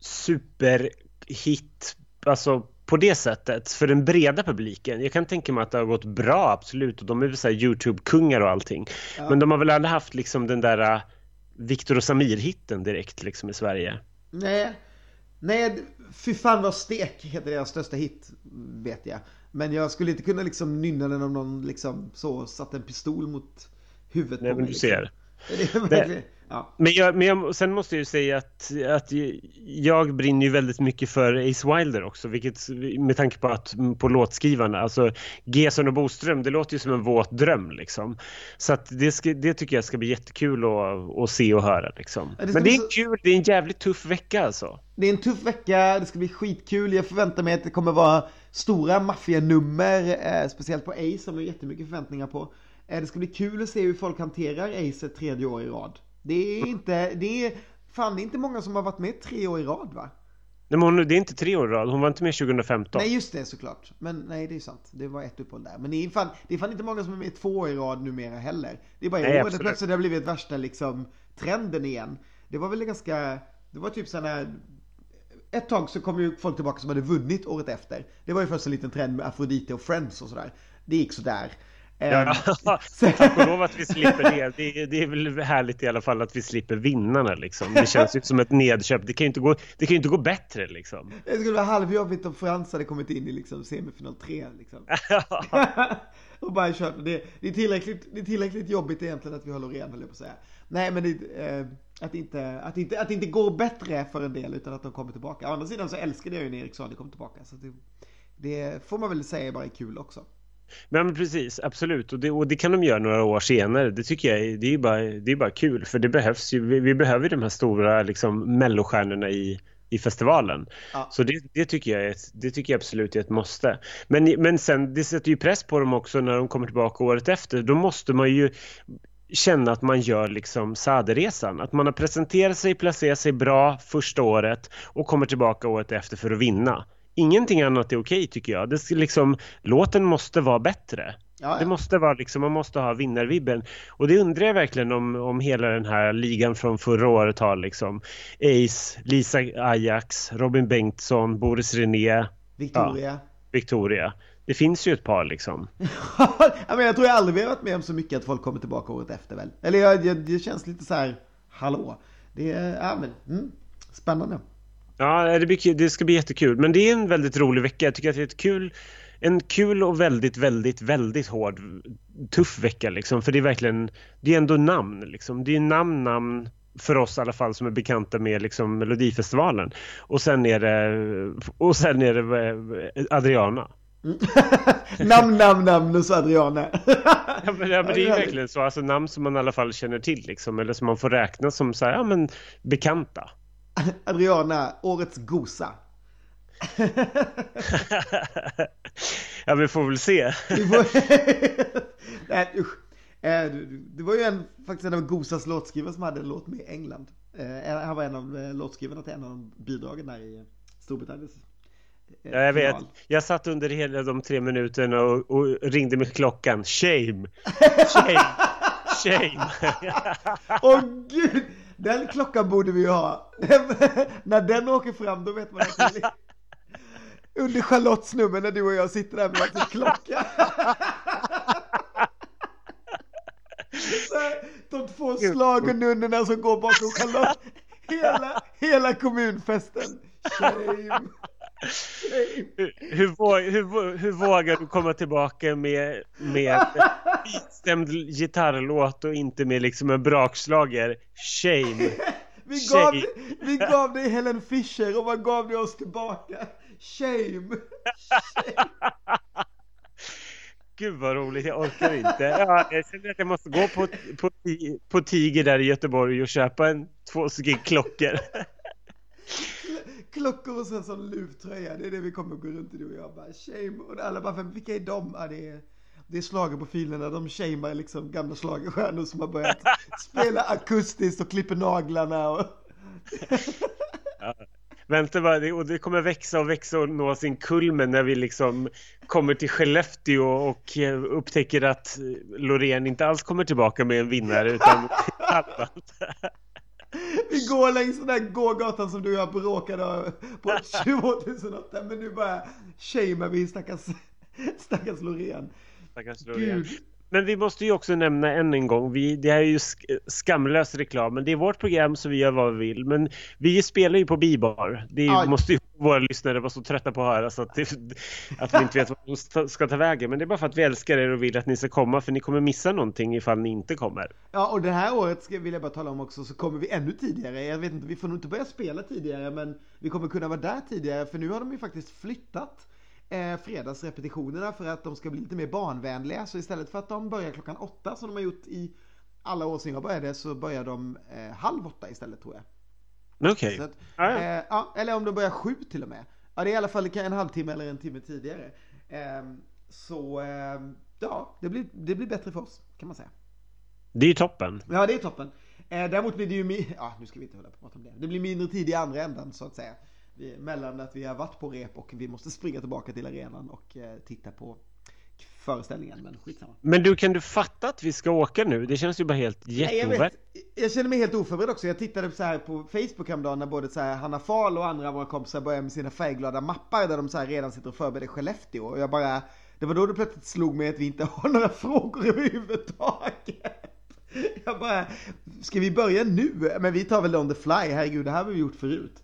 S1: superhit Alltså på det sättet för den breda publiken. Jag kan tänka mig att det har gått bra absolut och de är väl så Youtube-kungar och allting. Ja. Men de har väl aldrig haft liksom den där äh, Viktor och Samir-hitten direkt liksom i Sverige.
S2: Nej, nej, fy fan vad stek heter deras största hit vet jag. Men jag skulle inte kunna liksom nynna den om någon liksom så satte en pistol mot huvudet
S1: Nej,
S2: på mig.
S1: men du liksom. ser. Det är verkligen, ja. Men, jag, men jag, sen måste jag ju säga att, att jag brinner ju väldigt mycket för Ace Wilder också, vilket med tanke på att på låtskrivarna, alltså Gesson och Boström, det låter ju som en våt dröm liksom. Så att det, ska, det tycker jag ska bli jättekul att, att se och höra liksom. Ja, det men det är så... kul, det är en jävligt tuff vecka alltså.
S2: Det är en tuff vecka, det ska bli skitkul, jag förväntar mig att det kommer vara stora maffianummer, eh, speciellt på Ace som vi har jättemycket förväntningar på. Eh, det ska bli kul att se hur folk hanterar Ace ett tredje år i rad. Det är inte, det är, fan det är inte många som har varit med tre år i rad va?
S1: Nej men hon, det är inte tre år i rad, hon var inte med 2015.
S2: Nej just det såklart. Men nej det är sant, det var ett uppehåll där. Men det är, fan, det är fan inte många som är med två år i rad numera heller. Det är bara i år det plötsligt har blivit värsta liksom trenden igen. Det var väl ganska, det var typ sådana ett tag så kom ju folk tillbaka som hade vunnit året efter. Det var ju först en liten trend med Afrodite och Friends och sådär. Det gick sådär.
S1: Ja, ehm, tack och lov att vi slipper det. det. Det är väl härligt i alla fall att vi slipper vinnarna liksom. Det känns ju som ett nedköp. Det kan ju inte gå, det kan inte gå bättre liksom.
S2: Det skulle vara halvjobbigt om Frans hade kommit in i liksom semifinal 3 liksom. och bara kört. Det, det, är tillräckligt, det är tillräckligt jobbigt egentligen att vi har Loreen höll jag på att säga. Nej men det, eh, att, inte, att, inte, att det inte går bättre för en del utan att de kommer tillbaka. Å andra sidan så älskade jag ju när Erik Saade kom tillbaka. Så det, det får man väl säga bara är kul också.
S1: Men precis, absolut. Och det, och det, kan de göra några år senare. Det tycker jag det är bara, det är bara kul. För det behövs ju, vi, vi behöver de här stora liksom, mellostjärnorna i, i festivalen. Ja. Så det, det, tycker jag är ett, det tycker jag absolut är ett måste. Men, men sen, det sätter ju press på dem också när de kommer tillbaka året efter. Då måste man ju känna att man gör liksom Saderesan. Att man har presenterat sig, placerat sig bra första året och kommer tillbaka året efter för att vinna. Ingenting annat är okej tycker jag. Det liksom, låten måste vara bättre. Ja, ja. Det måste vara liksom, man måste ha vinnarvibben. Och det undrar jag verkligen om, om hela den här ligan från förra året har liksom Ace, Lisa Ajax, Robin Bengtsson, Boris René.
S2: Victoria. Ja,
S1: Victoria. Det finns ju ett par liksom.
S2: men jag tror jag aldrig vi har varit med om så mycket att folk kommer tillbaka året efter väl. Eller jag, jag, det känns lite så här, hallå. Det är, ja men, mm, spännande.
S1: Ja, det, blir, det ska bli jättekul. Men det är en väldigt rolig vecka. Jag tycker att det är ett kul, en kul och väldigt, väldigt, väldigt hård, tuff vecka liksom. För det är verkligen, det är ändå namn liksom. Det är namn, namn för oss i alla fall som är bekanta med liksom Melodifestivalen. Och sen är det, och sen är det eh, Adriana.
S2: namn, namn, namn och så Adriana.
S1: ja, men, ja, men det är verkligen så. Alltså namn som man i alla fall känner till liksom. Eller som man får räkna som så här, ja men bekanta.
S2: Adriana, årets gosa.
S1: ja, vi får väl se.
S2: Nej, usch. Eh, det var ju en, faktiskt en av Gosas låtskrivare som hade en låt med England. Eh, han var en av eh, låtskrivarna till en av bidragen där i Storbritanniens
S1: Ja, jag vet. Jag satt under hela de tre minuterna och, och ringde med klockan. Shame! Shame! Shame!
S2: Åh oh, gud! Den klockan borde vi ju ha. när den åker fram då vet man att det är under Charlottes nummer när du och jag sitter där med varsin klocka. de två schlagernunnorna som går bakom Charlotte. Hela, hela kommunfesten. Shame.
S1: hur, hur, hur, hur, vågar du komma tillbaka med, med stämd gitarrlåt och inte med liksom en brakslager? Shame.
S2: Vi gav, vi gav dig Helen Fischer och vad gav du oss tillbaka? Shame. Shame.
S1: Gud vad roligt, jag orkar inte. Ja, jag känner att jag måste gå på, på, på Tiger där i Göteborg och köpa en, två stycken klockor.
S2: klockor och sen sån luvtröja, det är det vi kommer gå runt i du och jag bara shame. Och alla bara, vilka är de? Ja, det är, det är slager på filerna, de shamear liksom gamla slagerstjärnor som har börjat spela akustiskt och klipper naglarna och...
S1: ja. Vänta bara, och det kommer växa och växa och nå sin kulmen när vi liksom kommer till Skellefteå och eh, upptäcker att Loreen inte alls kommer tillbaka med en vinnare utan
S2: Vi går längs den där gågatan som du och jag bråkade på 2008 men nu bara shamear vi stackars, stackars Loreen.
S1: Stackars Loreen. Men vi måste ju också nämna än en gång, vi, det här är ju skamlös reklam, men det är vårt program så vi gör vad vi vill. Men vi spelar ju på Bibar. Det Aj. måste ju våra lyssnare vara så trötta på att höra så att, det, att vi inte vet vad de ska ta vägen. Men det är bara för att vi älskar er och vill att ni ska komma, för ni kommer missa någonting ifall ni inte kommer.
S2: Ja, och det här året vill jag bara tala om också, så kommer vi ännu tidigare. Jag vet inte, vi får nog inte börja spela tidigare, men vi kommer kunna vara där tidigare, för nu har de ju faktiskt flyttat eh, fredagsrepetitionerna för att de ska bli lite mer barnvänliga. Så istället för att de börjar klockan åtta som de har gjort i alla år sedan jag började så börjar de eh, halv åtta istället tror jag.
S1: Okej. Okay. Ah,
S2: ja. eh, ja, eller om de börjar sju till och med. Ja, det är i alla fall en halvtimme eller en timme tidigare. Eh, så ehm, ja, det blir, det blir bättre för oss kan man säga.
S1: Det är toppen.
S2: Ja, det är toppen. Eh, däremot blir det ju, ja nu ska vi inte hålla på och prata om det. Det blir mindre tid i andra änden så att säga mellan att vi har varit på rep och vi måste springa tillbaka till arenan och eh, titta på föreställningen, men skitsamma.
S1: Men du, kan du fatta att vi ska åka nu? Det känns ju bara helt jätteovärt.
S2: Jag, jag, känner mig helt oförberedd också. Jag tittade så här på Facebook häromdagen när både så här Hanna Fahl och andra av våra kompisar började med sina färgglada mappar där de så här redan sitter och förbereder Skellefteå. Och jag bara, det var då det plötsligt slog mig att vi inte har några frågor överhuvudtaget. Jag bara, ska vi börja nu? Men vi tar väl on the fly, herregud, det här har vi gjort förut.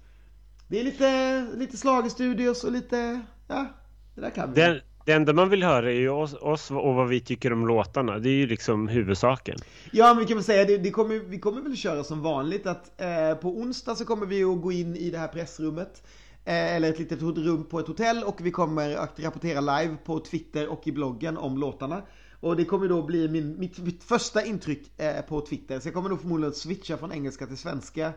S2: Det är lite, lite slagestudios och lite, ja, det där kan vi.
S1: Det, det enda man vill höra är ju oss, oss, och vad vi tycker om låtarna. Det är ju liksom huvudsaken.
S2: Ja, men vi kan väl säga det, det kommer, vi kommer väl köra som vanligt att eh, på onsdag så kommer vi att gå in i det här pressrummet. Eh, eller ett litet rum på ett hotell och vi kommer att rapportera live på Twitter och i bloggen om låtarna. Och det kommer då bli min, mitt, mitt första intryck eh, på Twitter. Så jag kommer nog förmodligen switcha från engelska till svenska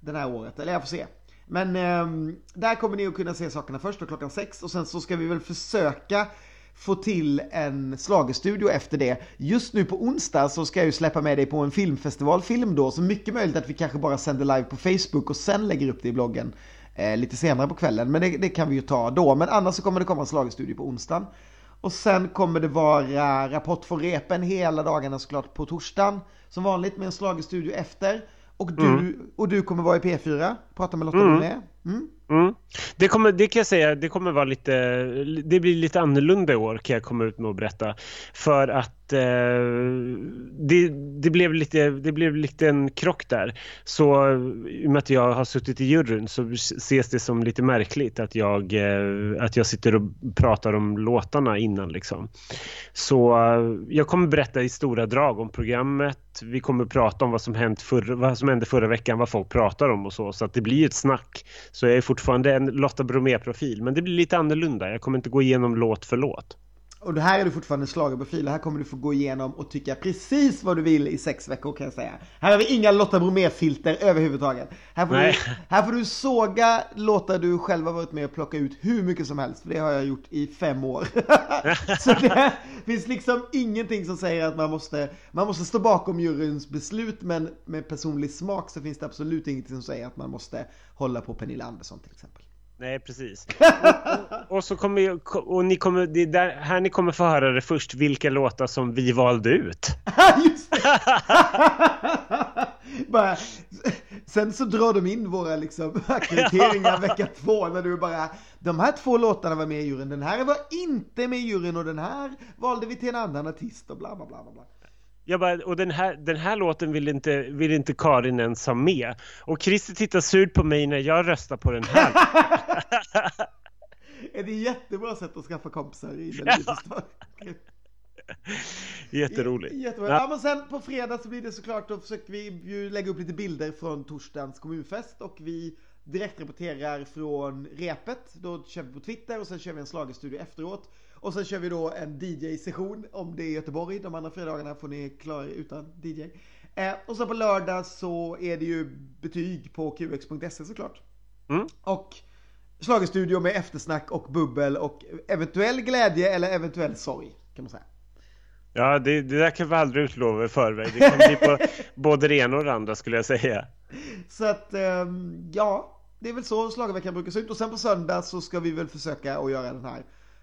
S2: den här året. Eller jag får se. Men eh, där kommer ni att kunna se sakerna först då klockan sex och sen så ska vi väl försöka få till en slagestudio efter det. Just nu på onsdag så ska jag ju släppa med dig på en filmfestivalfilm då, så mycket möjligt att vi kanske bara sänder live på Facebook och sen lägger upp det i bloggen eh, lite senare på kvällen. Men det, det, kan vi ju ta då. Men annars så kommer det komma en slagestudio på onsdagen. Och sen kommer det vara Rapport från repen hela dagarna såklart på torsdagen. Som vanligt med en slagestudio efter. Och du, mm. och du kommer vara i P4, prata med Lotta mm.
S1: Mm. Mm. Det, kommer, det kan jag säga, det kommer vara lite, det blir lite annorlunda i år kan jag komma ut med och berätta. För att eh, det, det, blev lite, det blev lite en krock där. Så i och med att jag har suttit i juryn så ses det som lite märkligt att jag, eh, att jag sitter och pratar om låtarna innan liksom. Så eh, jag kommer berätta i stora drag om programmet. Vi kommer prata om vad som, hänt för, vad som hände förra veckan, vad folk pratar om och så. Så att det blir ett snack. Så jag är fortfarande en Lotta Bromé-profil, men det blir lite annorlunda. Jag kommer inte gå igenom låt för låt.
S2: Och det här är du fortfarande schlagerprofil. Här kommer du få gå igenom och tycka precis vad du vill i sex veckor kan jag säga. Här har vi inga Lotta Bromé-filter överhuvudtaget. Här får, du, här får du såga låtar du själv har varit med och plocka ut hur mycket som helst. För det har jag gjort i fem år. så det finns liksom ingenting som säger att man måste, man måste stå bakom juryns beslut. Men med personlig smak så finns det absolut ingenting som säger att man måste hålla på Pernilla Andersson till exempel.
S1: Nej, precis. Och, och, och, så kommer och ni kommer, det är där, här ni kommer få höra det först, vilka låtar som vi valde ut. Just
S2: bara, sen så drar de in våra liksom ackrediteringar vecka två när du bara, de här två låtarna var med i juryn, den här var inte med i juryn och den här valde vi till en annan artist och bla bla bla bla.
S1: Jag bara, och den här, den här låten vill inte, vill inte Karin ens ha med. Och Christer tittar surt på mig när jag röstar på den här.
S2: Är det jättebra sätt att skaffa kompisar i Melodifestivalen?
S1: Jätteroligt.
S2: Jättebra. Ja. men sen på fredag så blir det såklart, då försöker vi ju lägga upp lite bilder från torsdagens kommunfest och vi direktrapporterar från repet. Då kör vi på Twitter och sen kör vi en slagerstudio efteråt. Och sen kör vi då en DJ-session om det är Göteborg. De andra fredagarna får ni klara er utan DJ. Eh, och sen på lördag så är det ju betyg på qx.se såklart.
S1: Mm.
S2: Och slagerstudio med eftersnack och bubbel och eventuell glädje eller eventuell sorg kan man säga.
S1: Ja, det, det där kan vi aldrig utlova i förväg. Det kan bli på både det ena och det andra skulle jag säga.
S2: Så att, ehm, ja, det är väl så slagerveckan brukar se ut. Och sen på söndag så ska vi väl försöka att göra den här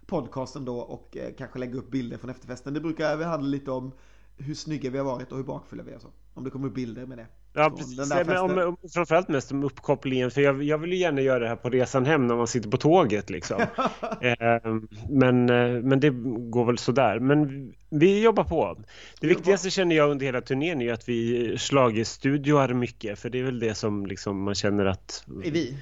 S2: podcasten då och eh, kanske lägga upp bilder från efterfesten. Det brukar vi handla lite om hur snygga vi har varit och hur bakfulla vi är. Så. Om det kommer upp bilder med det.
S1: Ja, precis. Men om, om, framförallt mest om uppkopplingen. För jag, jag vill ju gärna göra det här på resan hem när man sitter på tåget. Liksom. eh, men, men det går väl sådär. Men vi jobbar på. Det viktigaste känner jag under hela turnén är att vi schlagerstudioar mycket. För det är väl det som liksom man känner att...
S2: Är vi?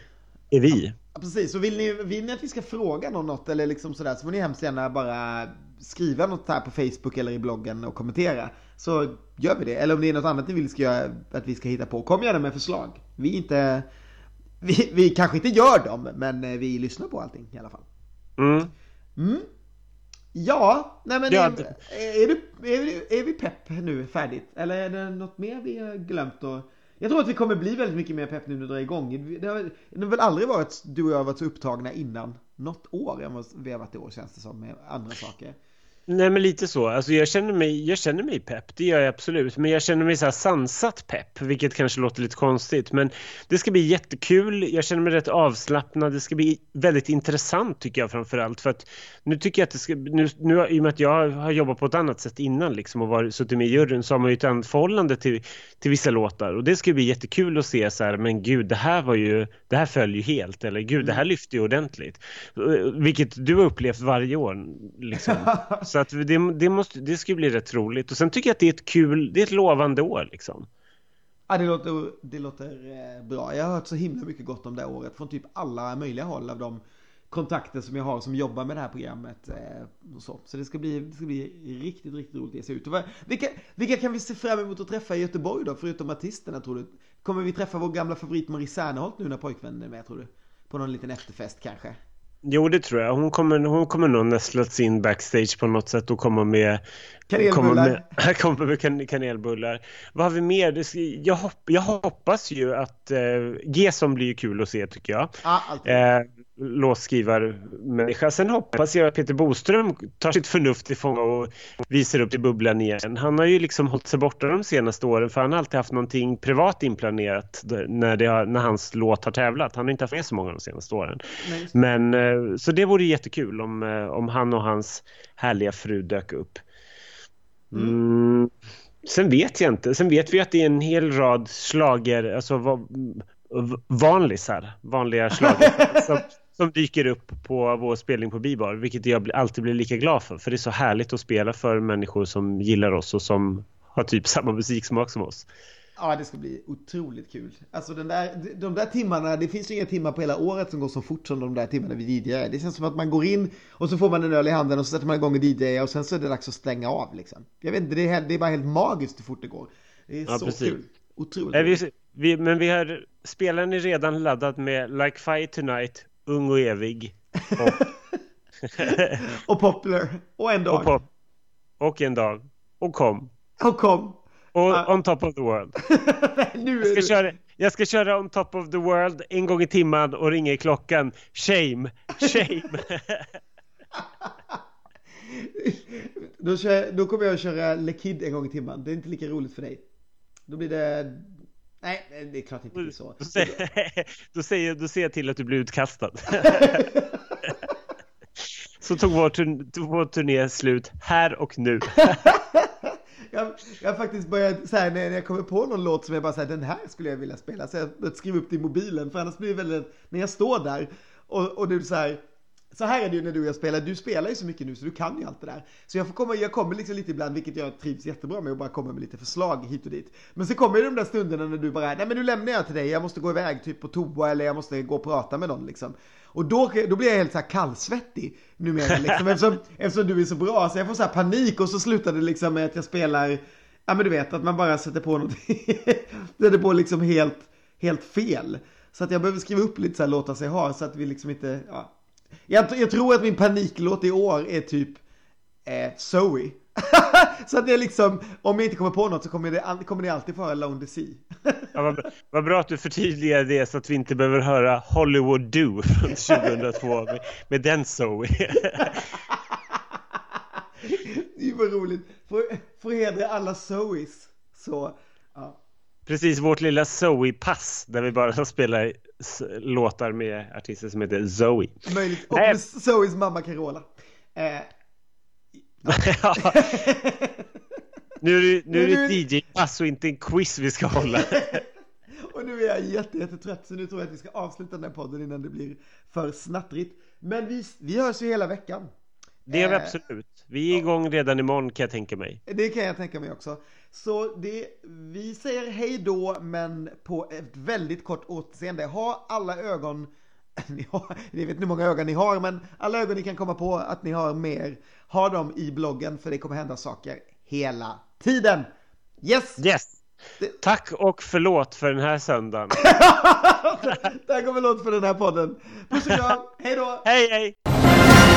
S1: Är vi.
S2: Ja, precis. Så vill ni, vill ni att vi ska fråga någon något eller liksom sådär så får ni hemskt gärna bara skriva något här på Facebook eller i bloggen och kommentera. Så gör vi det. Eller om det är något annat ni vill ska göra, att vi ska hitta på. Kom gärna med förslag. Vi inte... Vi, vi kanske inte gör dem, men eh, vi lyssnar på allting i alla fall.
S1: Mm.
S2: Mm. Ja, nej men ja, är, är, du, är, vi, är vi pepp nu färdigt? Eller är det något mer vi har glömt att jag tror att vi kommer bli väldigt mycket mer pepp nu när det drar igång. Det har, det har väl aldrig varit du och jag varit så upptagna innan något år än vad vi har varit i år känns det som med andra saker.
S1: Nej men lite så. Alltså jag känner mig, jag känner mig pepp, det gör jag absolut. Men jag känner mig så här sansat pepp, vilket kanske låter lite konstigt. Men det ska bli jättekul, jag känner mig rätt avslappnad. Det ska bli väldigt intressant tycker jag framförallt. För att nu tycker jag att det ska, nu, nu i och med att jag har jobbat på ett annat sätt innan liksom och varit, suttit med i juryn så har man ju ett annat förhållande till, till vissa låtar. Och det ska bli jättekul att se så här, men gud det här var ju, det här föll ju helt. Eller gud det här mm. lyfte ju ordentligt. Vilket du har upplevt varje år liksom. Så att det, det, måste, det ska bli rätt roligt. Och sen tycker jag att det är ett kul, det är ett lovande år liksom.
S2: Ja, det låter, det låter eh, bra. Jag har hört så himla mycket gott om det här året från typ alla möjliga håll av de kontakter som jag har som jobbar med det här programmet. Eh, och så så det, ska bli, det ska bli riktigt, riktigt roligt att se ut. vilka, vilka kan vi se fram emot att träffa i Göteborg då, förutom artisterna tror du? Kommer vi träffa vår gamla favorit Marie Serneholt nu när pojkvännen är med tror du? På någon liten efterfest kanske?
S1: Jo, det tror jag. Hon kommer, hon kommer nog nästlas in backstage på något sätt och komma med
S2: Kanelbullar.
S1: Kommer med, kommer med kan, kanelbullar. Vad har vi mer? Jag, hopp, jag hoppas ju att eh, G-som blir kul att se tycker jag.
S2: Ah,
S1: eh, låtskrivarmänniska. Sen hoppas jag att Peter Boström tar sitt förnuft i fånga och visar upp i bubblan igen. Han har ju liksom hållit sig borta de senaste åren för han har alltid haft någonting privat inplanerat när, har, när hans låt har tävlat. Han har inte haft med så många de senaste åren.
S2: Nej.
S1: Men eh, så det vore jättekul om, eh, om han och hans härliga fru dök upp. Mm. Mm. Sen vet jag inte. Sen vet vi att det är en hel rad slager, alltså vanlisar, vanliga slager som, som dyker upp på vår spelning på Bibar, vilket jag alltid blir lika glad för. För det är så härligt att spela för människor som gillar oss och som har typ samma musiksmak som oss.
S2: Ja, det ska bli otroligt kul. Alltså den där, de där timmarna, det finns ju inga timmar på hela året som går så fort som de där timmarna vi DJar. Det känns som att man går in och så får man en öl i handen och så sätter man igång och DJar och sen så är det dags att stänga av liksom. Jag vet inte, det är, det är bara helt magiskt hur fort det går. Det är ja, så precis. kul. Otroligt.
S1: Är vi, vi, men vi har, spelaren är redan laddad med Like Fire Tonight, Ung och Evig. Och,
S2: och Popular. Och En Dag.
S1: Och, pop, och En Dag. Och Kom.
S2: Och Kom.
S1: Och. On Top of the World.
S2: nu
S1: jag, ska köra, jag ska köra On Top of the World en gång i timmen och ringa i klockan. Shame, shame.
S2: då, kör, då kommer jag att köra Le Kid en gång i timmen. Det är inte lika roligt för dig. Då blir det... Nej, det är klart inte blir så.
S1: Då säger, då, säger, då ser jag till att du blir utkastad. så tog vår, tog vår turné slut här och nu
S2: jag, jag har faktiskt börjat så här, när jag kommer på någon låt som jag bara säger den här skulle jag vilja spela. Så jag skriver upp det i mobilen för annars blir det väldigt, när jag står där och, och du så här så här är det ju när du och jag spelar, du spelar ju så mycket nu så du kan ju allt det där. Så jag, får komma, jag kommer liksom lite ibland, vilket jag trivs jättebra med, och bara komma med lite förslag hit och dit. Men så kommer ju de där stunderna när du bara, nej men nu lämnar jag till dig, jag måste gå iväg typ på toa eller jag måste gå och prata med någon liksom. Och då, då blir jag helt så här kallsvettig numera liksom, eftersom, eftersom du är så bra. Så jag får så här panik och så slutar det liksom med att jag spelar, ja men du vet att man bara sätter på någonting, sätter på liksom helt, helt fel. Så att jag behöver skriva upp lite så här låtar sig ha så att vi liksom inte, ja. Jag, jag tror att min paniklåt i år är typ eh, Zoe. så att det är liksom, om jag inte kommer på något så kommer det, kommer det alltid få höra Lone the Sea.
S1: ja, vad, vad, bra att du förtydligar det så att vi inte behöver höra Hollywood Do från 2002 med, med den Zoe.
S2: det ju roligt. För, för hedra alla Zoes. Så, ja.
S1: Precis, vårt lilla Zoe-pass där vi bara spelar låtar med artister som heter Zoe.
S2: Möjligt. Och Zoes mamma Carola. Eh.
S1: Nu är det, nu är det ett DJ-pass och inte en quiz vi ska hålla.
S2: och nu är jag jätte, jättetrött så nu tror jag att vi ska avsluta den här podden innan det blir för snattrigt. Men vi, vi hörs ju hela veckan.
S1: Det gör vi eh, absolut. Vi är igång redan imorgon kan jag tänka mig.
S2: Det kan jag tänka mig också. Så det, vi säger hej då, men på ett väldigt kort återseende. Ha alla ögon, ni, har, ni vet inte hur många ögon ni har, men alla ögon ni kan komma på att ni har mer, ha dem i bloggen för det kommer hända saker hela tiden. Yes!
S1: Yes! Det... Tack och förlåt för den här söndagen.
S2: Tack och förlåt för den här podden. Puss och kram, hej då!
S1: Hej hej!